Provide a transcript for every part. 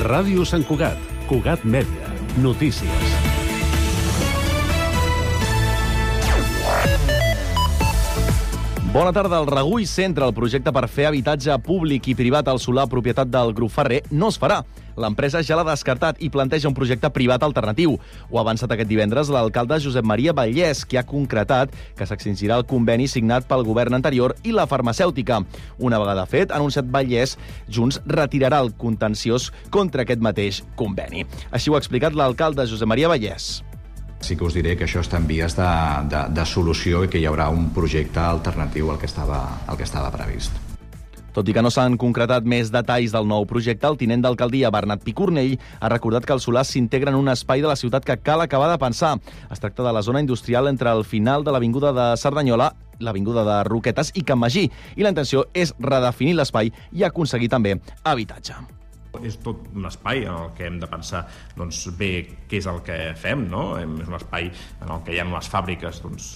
Ràdio Sant Cugat, Cugat Mèdia, notícies. Bona tarda. El Regull centra el projecte per fer habitatge públic i privat al solar propietat del grup Ferrer no es farà. L'empresa ja l'ha descartat i planteja un projecte privat alternatiu. Ho ha avançat aquest divendres l'alcalde Josep Maria Vallès, que ha concretat que s'extingirà el conveni signat pel govern anterior i la farmacèutica. Una vegada fet, ha anunciat Vallès, Junts retirarà el contenciós contra aquest mateix conveni. Així ho ha explicat l'alcalde Josep Maria Vallès. Sí que us diré que això està en vies de, de, de solució i que hi haurà un projecte alternatiu al que estava, al que estava previst. Tot i que no s'han concretat més detalls del nou projecte, el tinent d'alcaldia Bernat Picornell ha recordat que el solar s'integra en un espai de la ciutat que cal acabar de pensar. Es tracta de la zona industrial entre el final de l'Avinguda de Cerdanyola l'Avinguda de Roquetes i Can Magí, i la intenció és redefinir l'espai i aconseguir també habitatge és tot un espai en el que hem de pensar doncs, bé què és el que fem, no? És un espai en el que hi ha unes fàbriques doncs,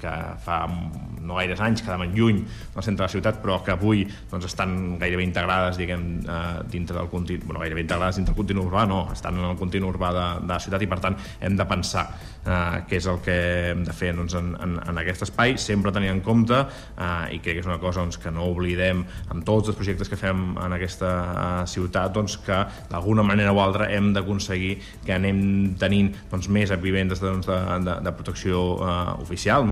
que fa no gaires anys quedaven lluny del centre de la ciutat, però que avui doncs, estan gairebé integrades diguem, eh, dintre del continu, bueno, gairebé integrades dintre del continu urbà, no, estan en el continu urbà de, de la ciutat i per tant hem de pensar eh, què és el que hem de fer doncs, en, en, en aquest espai, sempre tenir en compte eh, i crec que és una cosa doncs, que no oblidem amb tots els projectes que fem en aquesta eh, ciutat doncs, que d'alguna manera o altra hem d'aconseguir que anem tenint doncs, més vivendes doncs, de, de, de protecció eh, oficial.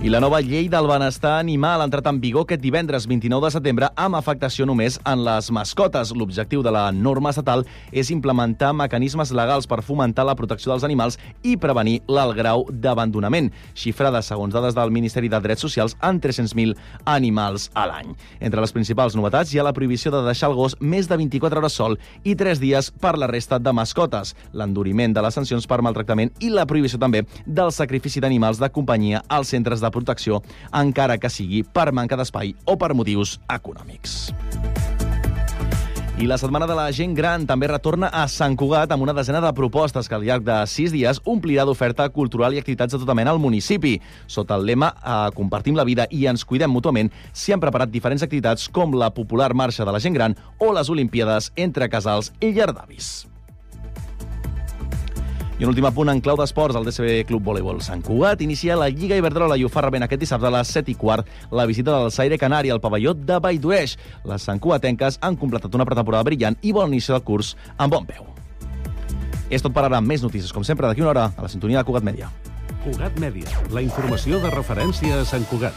I la nova llei del benestar animal ha entrat en vigor aquest divendres 29 de setembre amb afectació només en les mascotes. L'objectiu de la norma estatal és implementar mecanismes legals per fomentar la protecció dels animals i prevenir l'alt grau d'abandonament, xifrada, segons dades del Ministeri de Drets Socials, en 300.000 animals a l'any. Entre les principals novetats hi ha la prohibició de deixar el gos més de 24 hores sol i 3 dies per la resta de mascotes, l'enduriment de les sancions per maltractament i la prohibició també del sacrifici d'animals de companyia als centres de protecció, encara que sigui per manca d'espai o per motius econòmics. I la Setmana de la Gent Gran també retorna a Sant Cugat amb una desena de propostes que al llarg de sis dies omplirà d'oferta cultural i activitats de tota mena al municipi. Sota el lema eh, Compartim la vida i ens cuidem mútuament, s'hi han preparat diferents activitats com la popular Marxa de la Gent Gran o les Olimpíades entre casals i llardavis. I un últim apunt en clau d'esports, el DCB Club Voleibol Sant Cugat inicia la Lliga Iberdrola i ho fa rebent aquest dissabte a les 7 i quart la visita del Saire Canari al pavelló de Valldueix. Les santcuatenques han completat una pretemporada brillant i bon inici del curs amb bon peu. És tot per ara. Més notícies, com sempre, d'aquí una hora, a la sintonia de Cugat Mèdia. Cugat Mèdia, la informació de referència a Sant Cugat.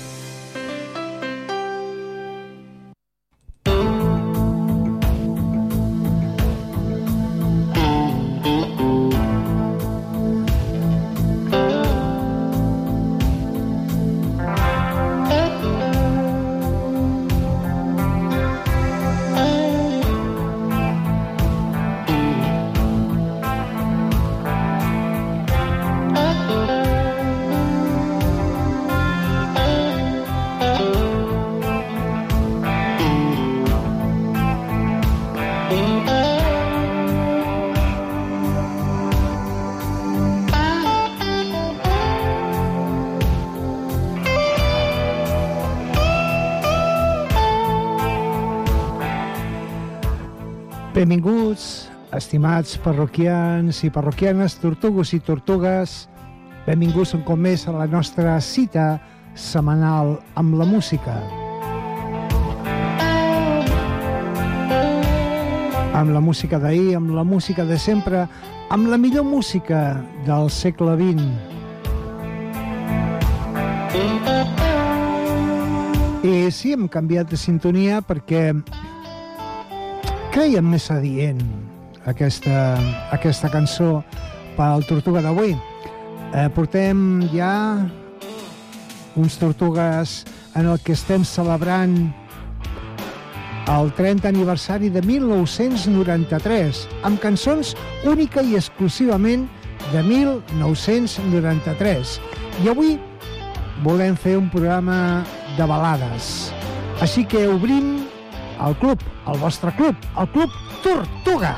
Benvinguts, estimats parroquians i parroquianes, tortugos i tortugues. Benvinguts un cop més a la nostra cita setmanal amb la música. Amb la música d'ahir, amb la música de sempre, amb la millor música del segle XX. I sí, hem canviat de sintonia perquè creiem més adient aquesta, aquesta cançó per al Tortuga d'avui. Eh, portem ja uns Tortugues en el que estem celebrant el 30 aniversari de 1993, amb cançons única i exclusivament de 1993. I avui volem fer un programa de balades. Així que obrim el club, el vostre club, el Club Tortuga.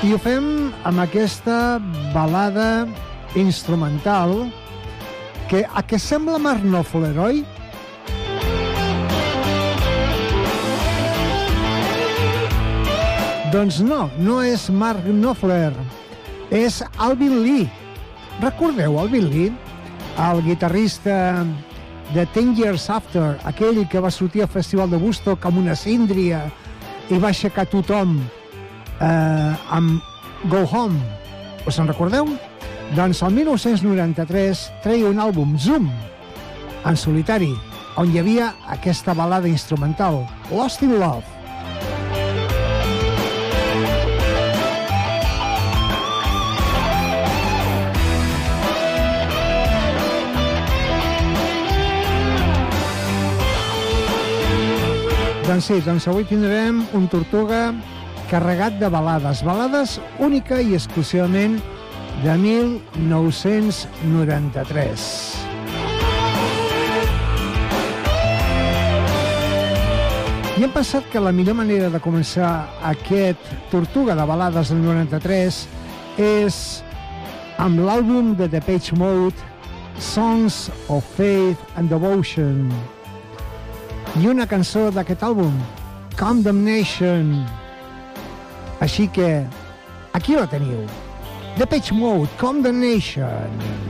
I ho fem amb aquesta balada instrumental que a què sembla Marnòfol, heroi? Doncs no, no és Mark Knopfler, és Alvin Lee, Recordeu Alvin Lee? El guitarrista de Ten Years After, aquell que va sortir al Festival de Woodstock amb una síndria i va aixecar tothom eh, amb Go Home. Us en recordeu? Doncs el 1993 treia un àlbum, Zoom, en solitari, on hi havia aquesta balada instrumental, Lost in Love. Doncs sí, doncs avui tindrem un Tortuga carregat de balades. Balades única i exclusivament de 1993. I hem pensat que la millor manera de començar aquest Tortuga de balades del 93 és amb l'àlbum de The Page Mode Songs of Faith and Devotion i una cançó d'aquest àlbum, Condemnation. Així que aquí la teniu. The Pitch Mode, Condemnation.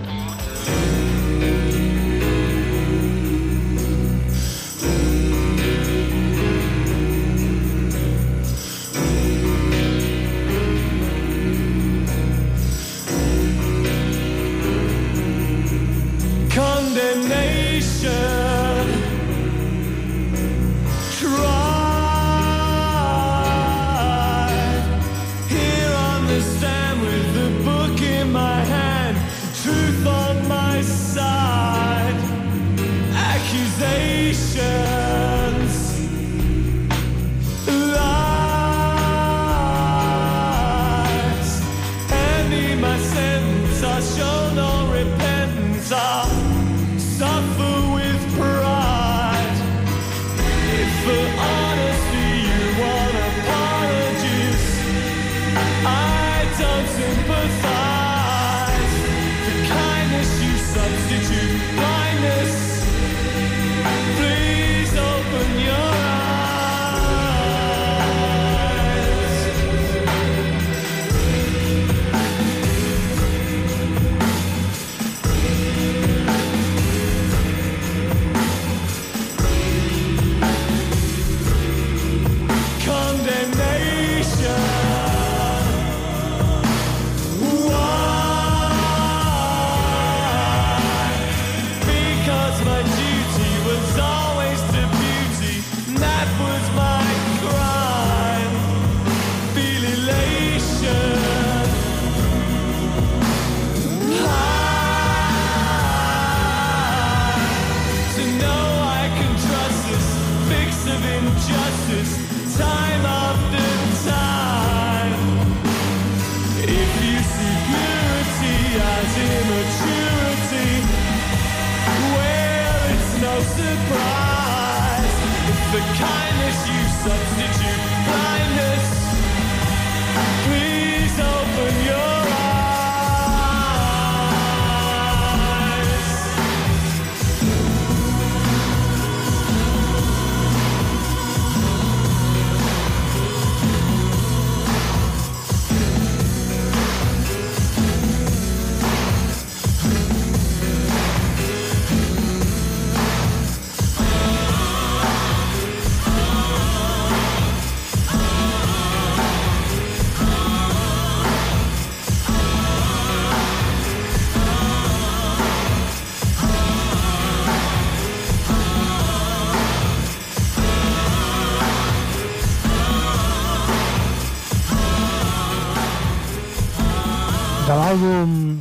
L'àlbum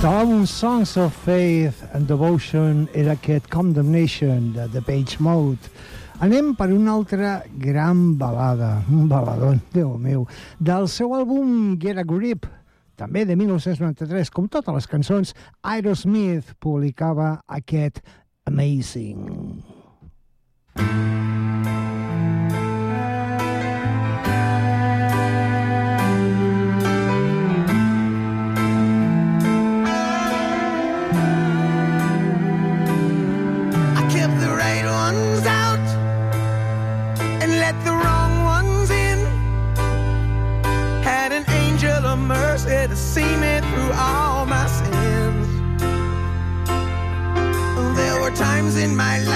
de l'àlbum Songs of Faith and Devotion era aquest Condemnation de The Page Mode. Anem per una altra gran balada, un baladón, Déu meu, del seu àlbum Get a Grip, també de 1993, com totes les cançons, Aerosmith publicava aquest Amazing. Amazing. My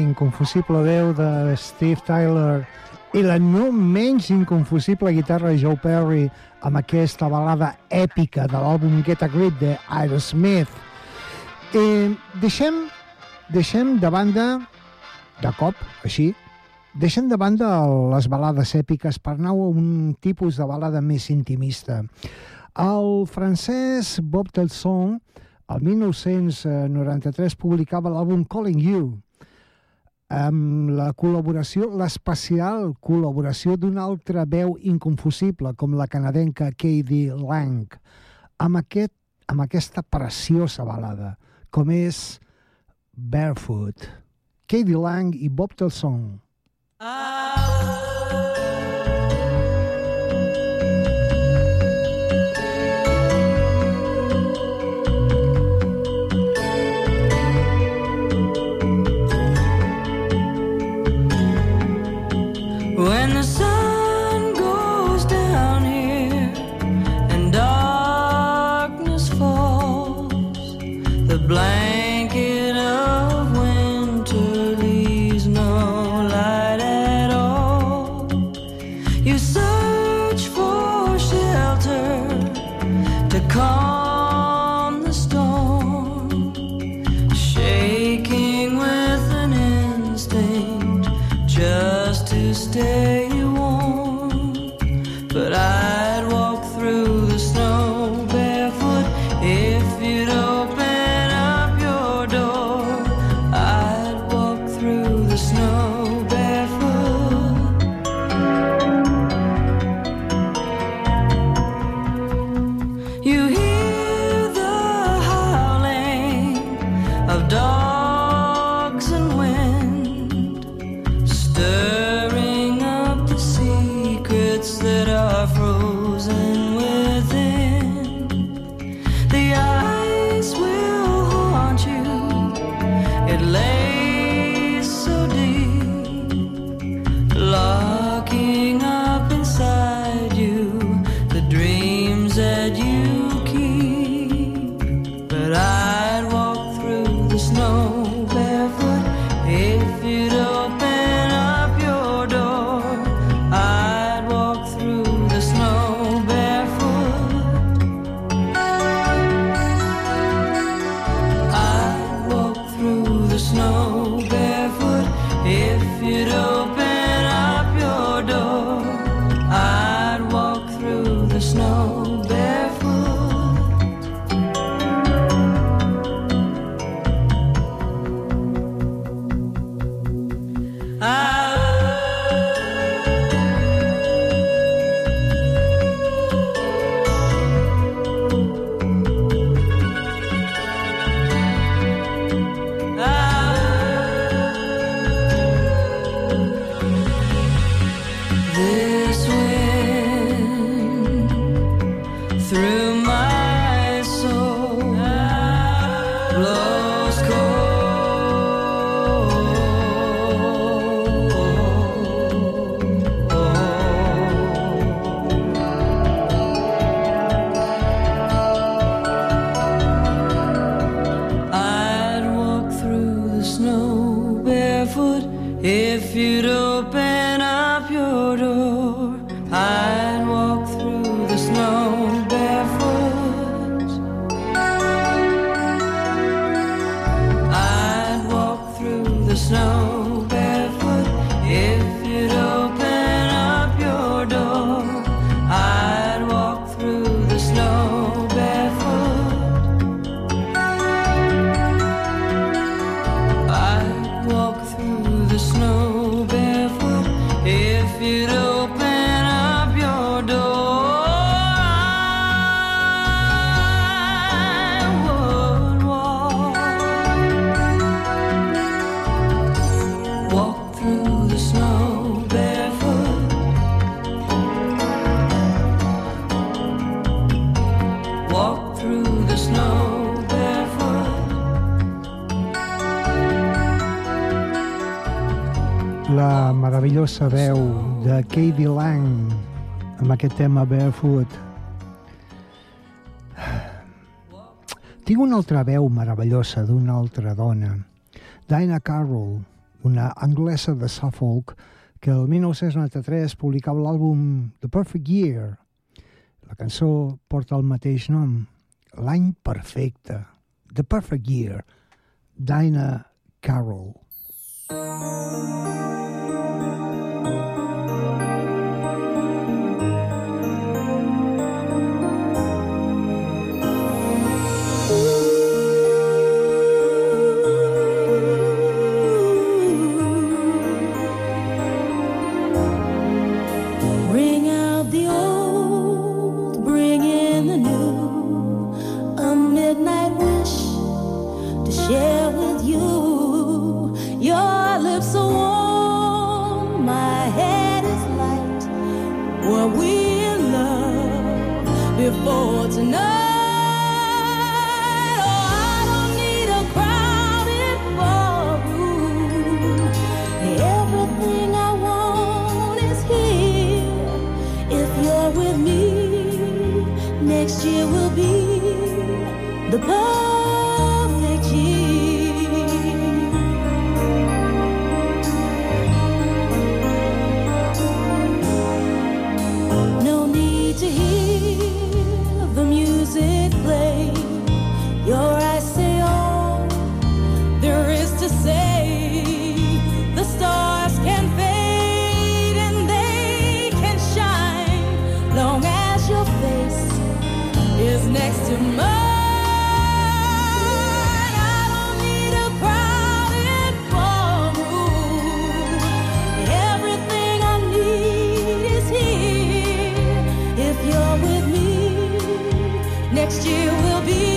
inconfusible veu de Steve Tyler i la no menys inconfusible guitarra de Joe Perry amb aquesta balada èpica de l'àlbum Get a Grip de Aerosmith. I deixem, deixem de banda, de cop, així, deixem de banda les balades èpiques per anar a un tipus de balada més intimista. El francès Bob Telson, el 1993, publicava l'àlbum Calling You, amb la col·laboració, l'especial col·laboració d'una altra veu inconfusible, com la canadenca K.D. Lang, amb, aquest, amb aquesta preciosa balada, com és Barefoot. K.D. Lang i Bob Telson. Ah, veu de Katie Lang, amb aquest tema Barefoot. Tinc una altra veu meravellosa d'una altra dona, Diana Carroll, una anglesa de Suffolk, que el 1993 publicava l'àlbum The Perfect Year. La cançó porta el mateix nom, l'any perfecte, The Perfect Year, Diana Carroll. Thank you. Next year will be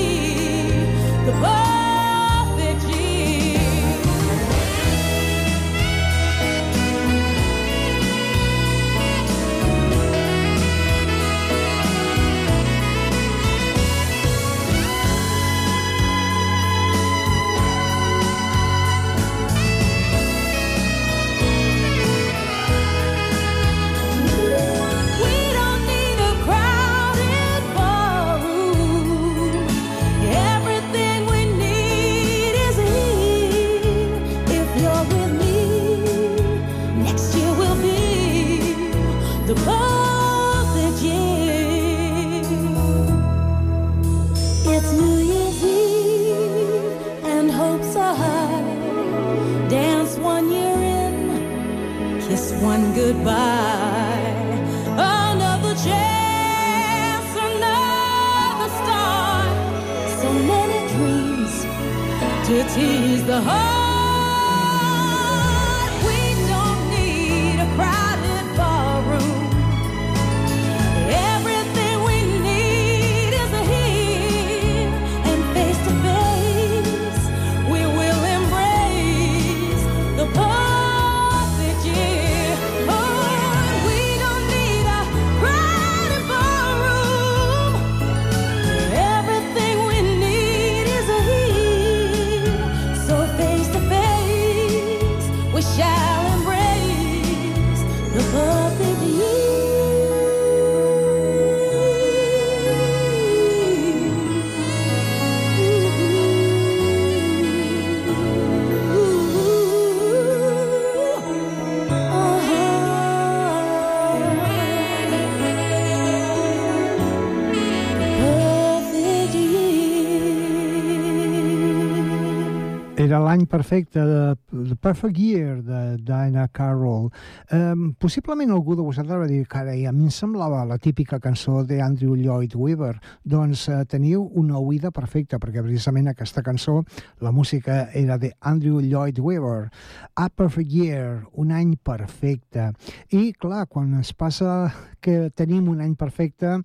l'any perfecte de The Perfect Year de Dinah Carroll. Um, possiblement algú de vosaltres va dir carai, a mi em semblava la típica cançó de Andrew Lloyd Webber. Doncs uh, teniu una oïda perfecta, perquè precisament aquesta cançó, la música era de Andrew Lloyd Webber. A Perfect Year, un any perfecte. I, clar, quan es passa que tenim un any perfecte,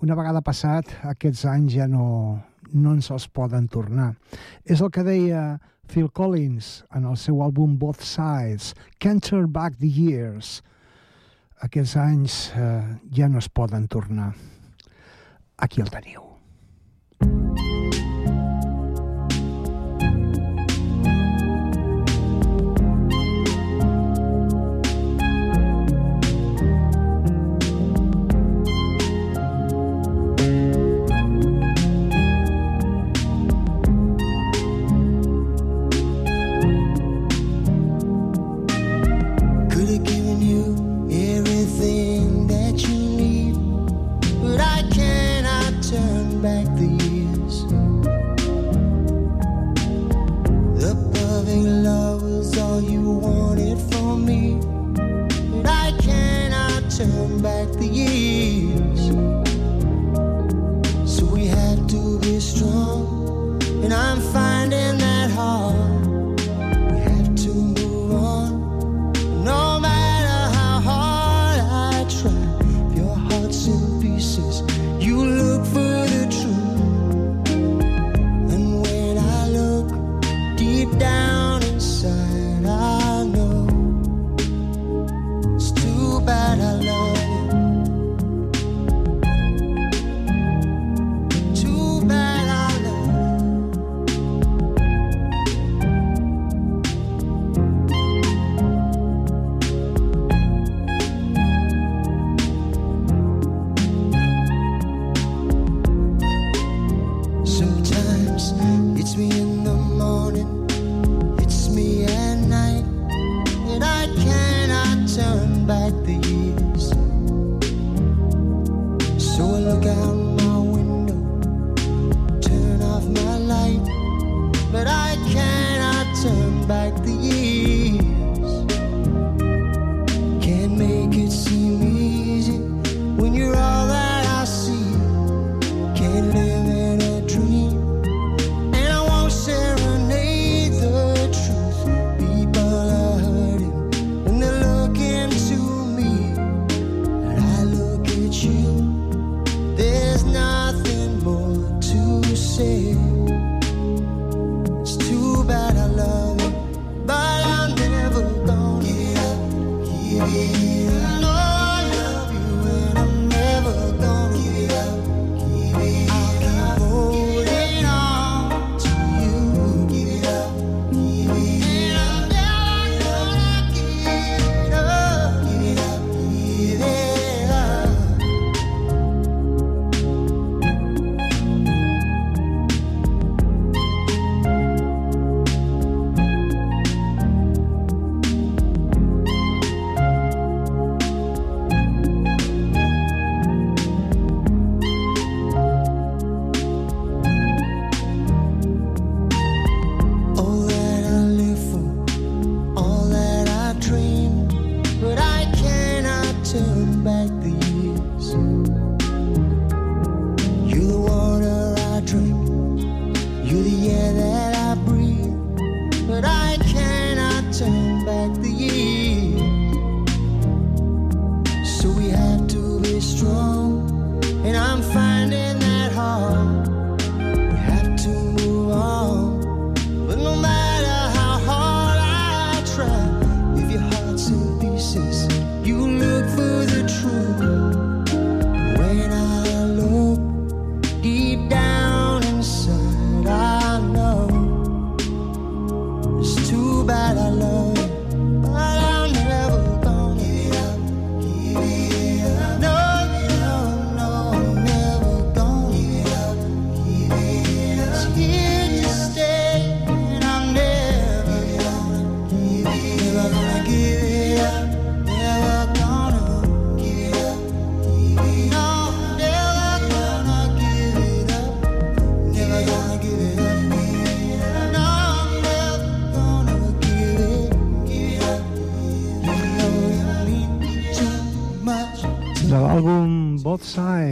una vegada passat, aquests anys ja no, no ens els poden tornar. És el que deia Phil Collins en el seu àlbum Both Sides, Can't Turn Back the Years. Aquests anys eh, ja no es poden tornar. Aquí el teniu.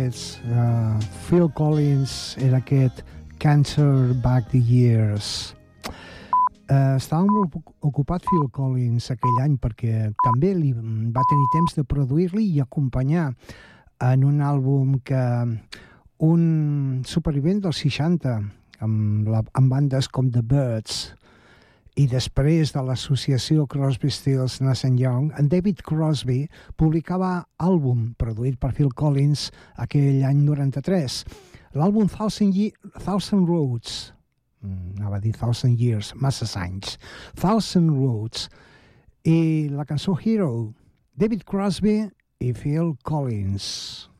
aquests. Uh, eh, Phil Collins era aquest Cancer Back the Years. Eh, uh, estava molt ocupat Phil Collins aquell any perquè també li va tenir temps de produir-li i acompanyar en un àlbum que un supervivent dels 60 amb, la, amb bandes com The Birds i després de l'associació Crosby, Stills, Nash Young, en David Crosby publicava àlbum produït per Phil Collins aquell any 93, l'àlbum Thousand, Ye Thousand Roads, mm, anava a dir Thousand Years, masses anys, Thousand Roads, i la cançó Hero, David Crosby i Phil Collins.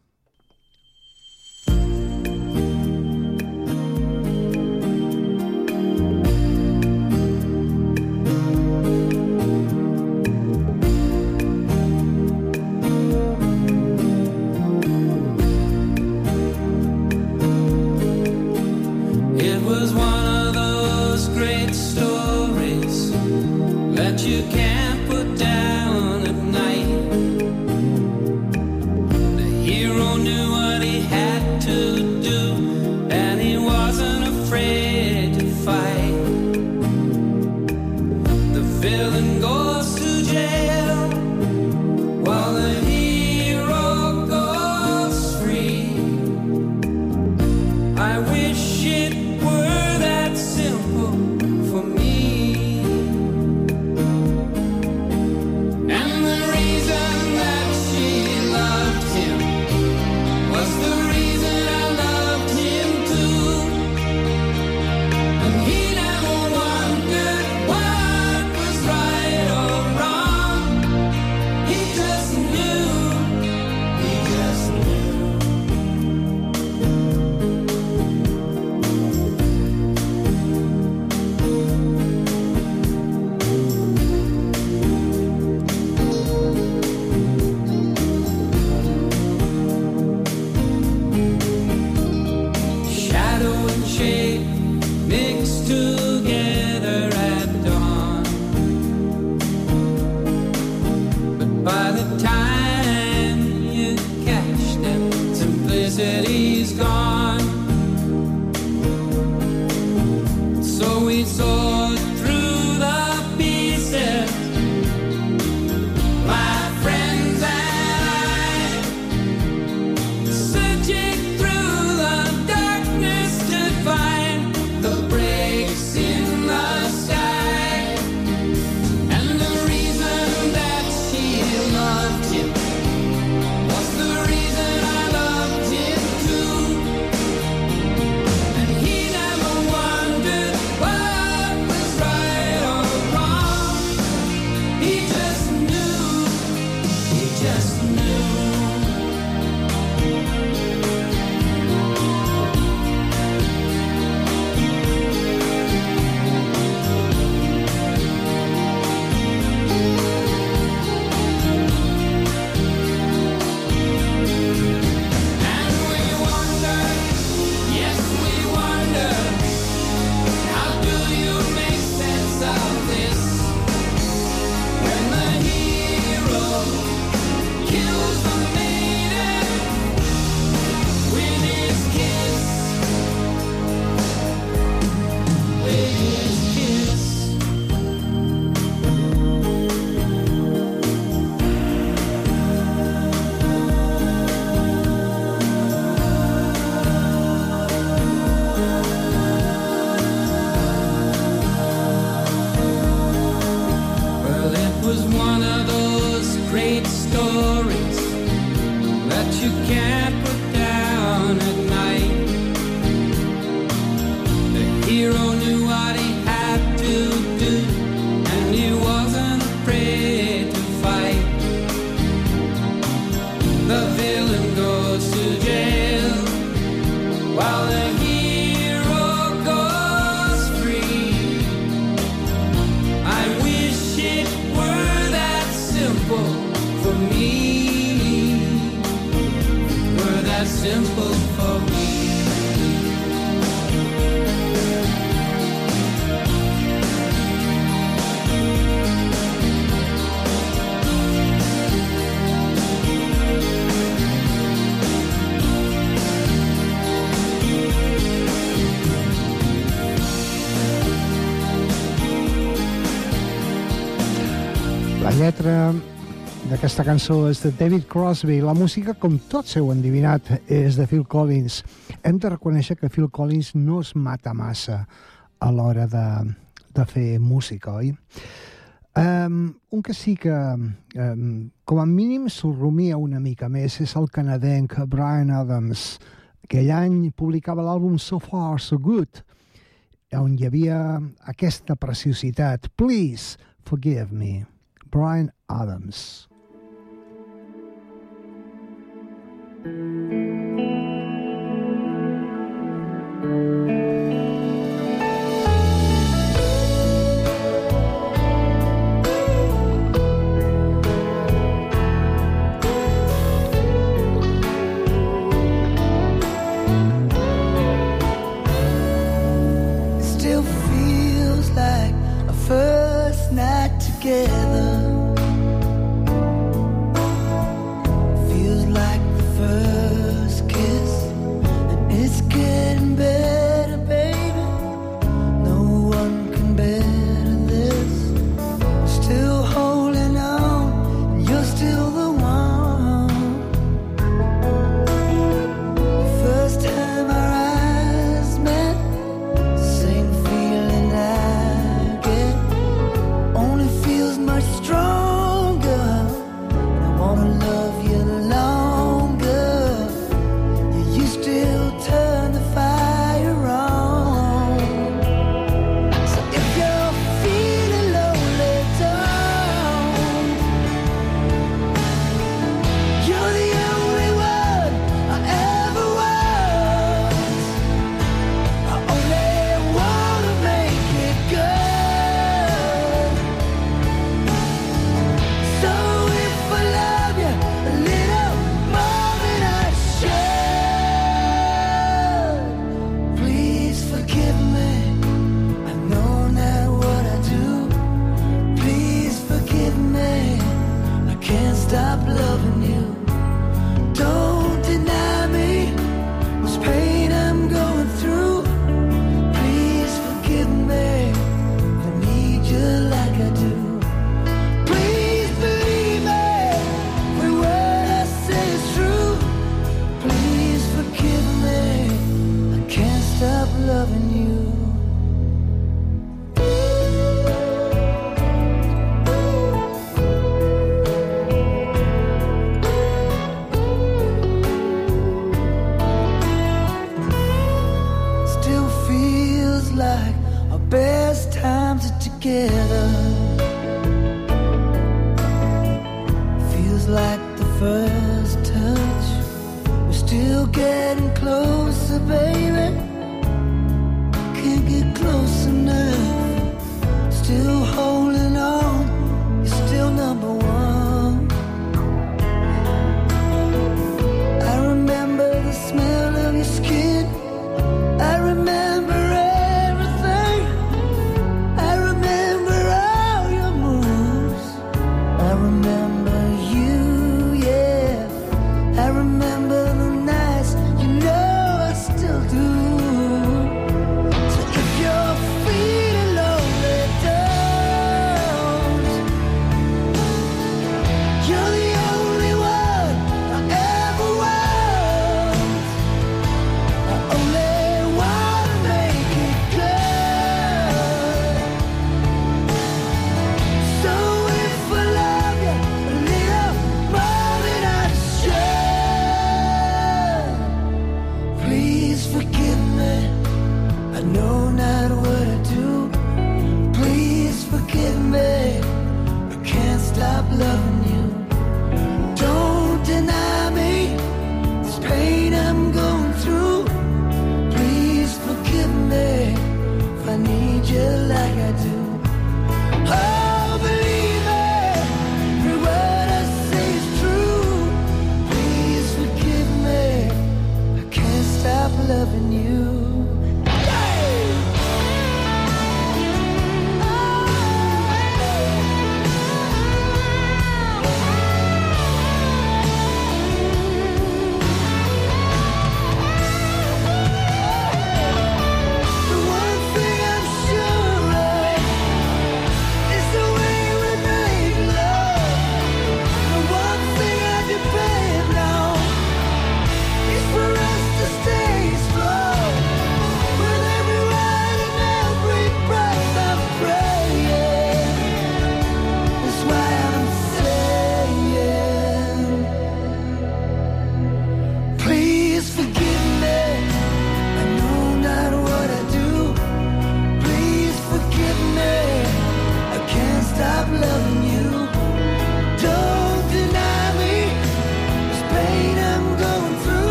D'aquesta cançó és de David Crosby. La música, com tots heu endivinat, és de Phil Collins. Hem de reconèixer que Phil Collins no es mata massa a l'hora de, de fer música, oi? Um, un que sí que, um, com a mínim, s'ho rumia una mica més és el canadenc Brian Adams. Aquell any publicava l'àlbum So Far, So Good, on hi havia aquesta preciositat. Please, forgive me. Brian Adams. It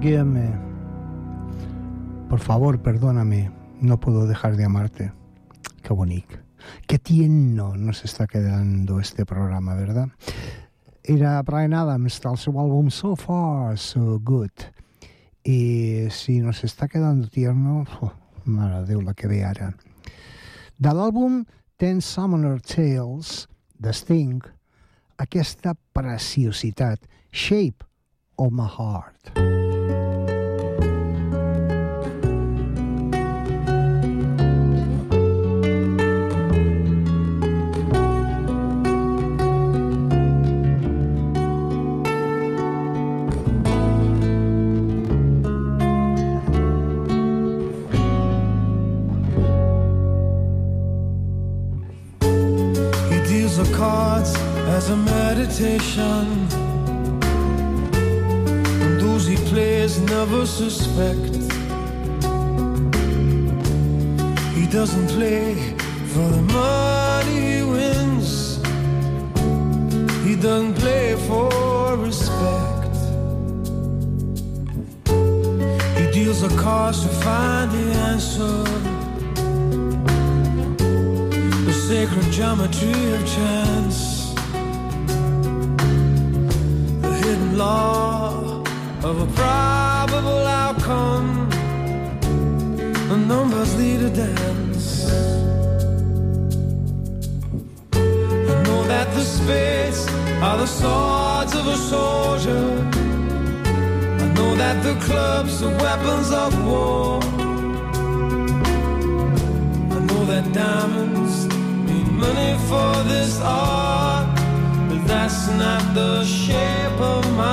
guíame. Por favor, perdóname. No puedo dejar de amarte. Qué bonito. Qué tierno nos está quedando este programa, ¿verdad? Era Brian Adams del seu àlbum So Far, So Good. I si nos està quedando tierno, oh, mare de Déu, la que ve ara. De l'àlbum Ten Summoner Tales, de Sting, aquesta preciositat, Shape of My Heart. the cards as a meditation. And those he plays never suspect. He doesn't play for the money he wins, he doesn't play for respect. He deals the cards to find the answer sacred geometry of chance, the hidden law of a probable outcome. The numbers lead a dance. I know that the spades are the swords of a soldier. I know that the clubs are weapons of war. I know that diamonds money for this art, but that's not the shape of my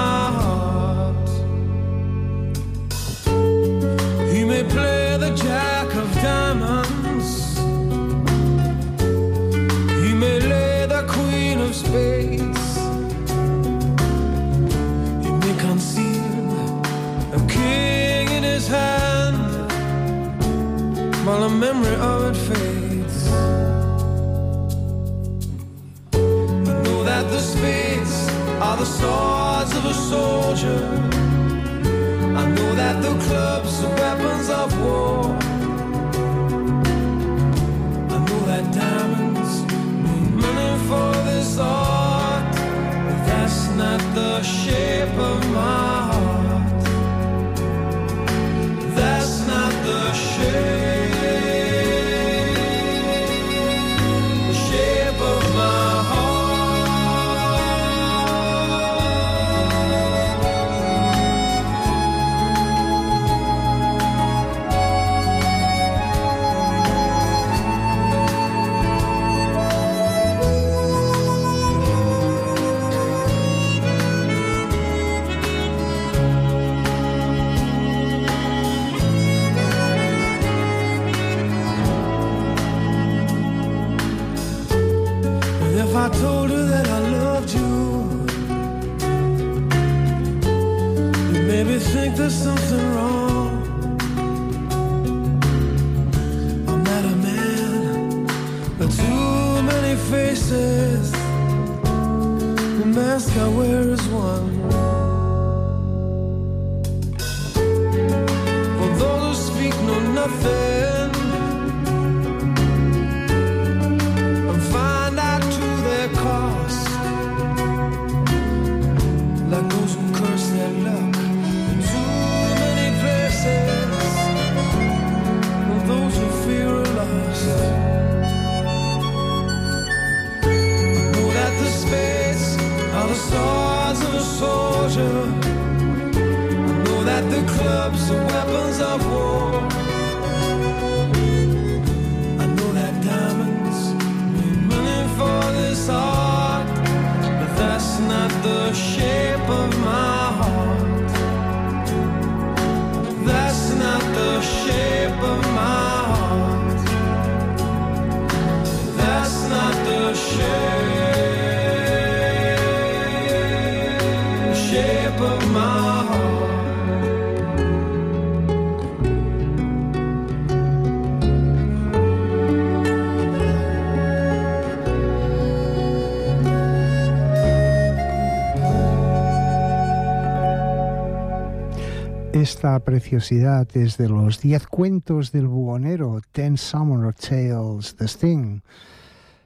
Esta preciosidad es de los 10 cuentos del buhonero, Ten Summer Tales de Sting.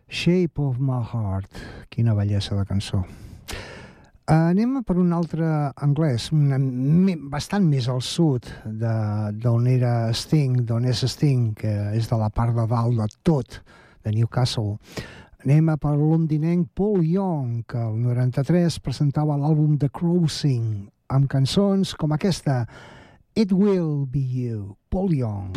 Shape of My Heart. Quina bellesa de cançó. Anem per un altre anglès, bastant més al sud d'on era Sting, d'on és Sting, que és de la part de dalt de tot, de Newcastle. Anem a per londinenc Paul Young, que el 93 presentava l'àlbum The Crossing, amb cançons com aquesta, It Will Be You, Paul Young.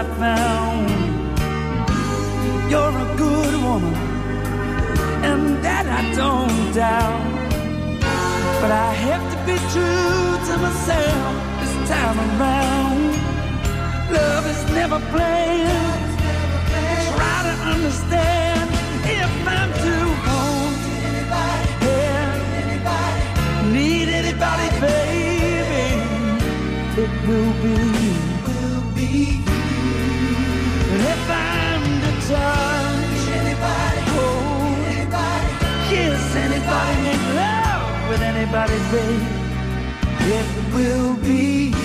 I found. You're a good woman, and that I don't doubt. But I have to be true to myself this time around. Love is never playing. Try to understand if I'm too anybody, yeah, need anybody, baby. It will be anybody, baby, it will be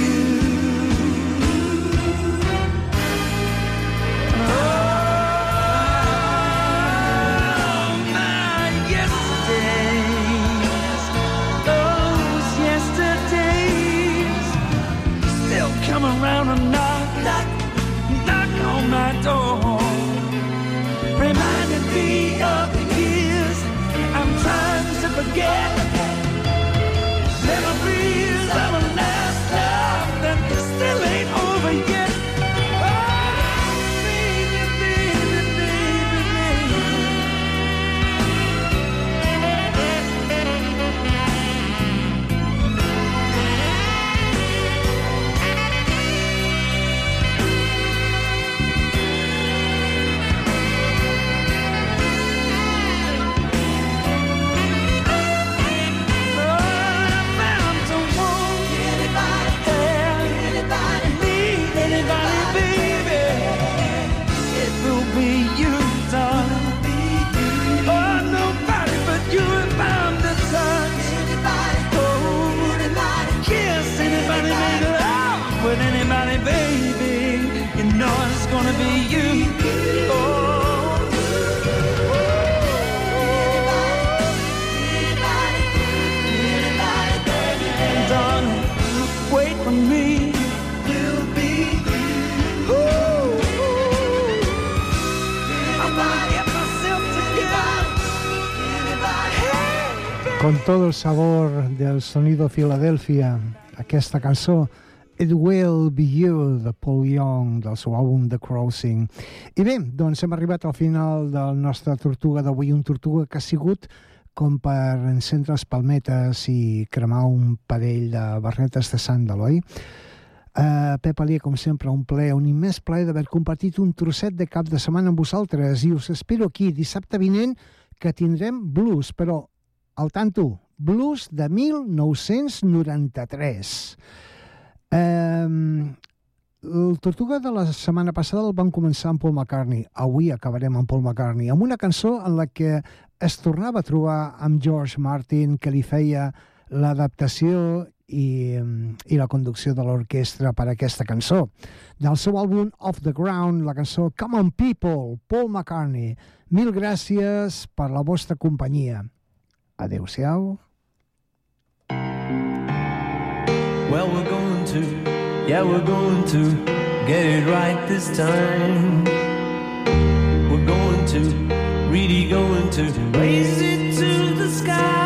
Con todo el sabor del sonido Filadelfia, aquesta cançó It Will Be You, de Paul Young, del seu àlbum The Crossing. I bé, doncs hem arribat al final del nostre Tortuga d'avui, un Tortuga que ha sigut com per encendre les palmetes i cremar un parell de barretes de sàndal, oi? Uh, Pep Alier, com sempre, un ple, un immens plaer d'haver compartit un trosset de cap de setmana amb vosaltres i us espero aquí dissabte vinent que tindrem blues, però al tanto, blues de 1993. Um, el Tortuga de la setmana passada el vam començar amb Paul McCartney. Avui acabarem amb Paul McCartney, amb una cançó en la que es tornava a trobar amb George Martin, que li feia l'adaptació i, i la conducció de l'orquestra per a aquesta cançó. Del seu àlbum Off the Ground, la cançó Come on People, Paul McCartney. Mil gràcies per la vostra companyia. Well, we're going to, yeah, we're going to get it right this time. We're going to, really going to raise it to the sky.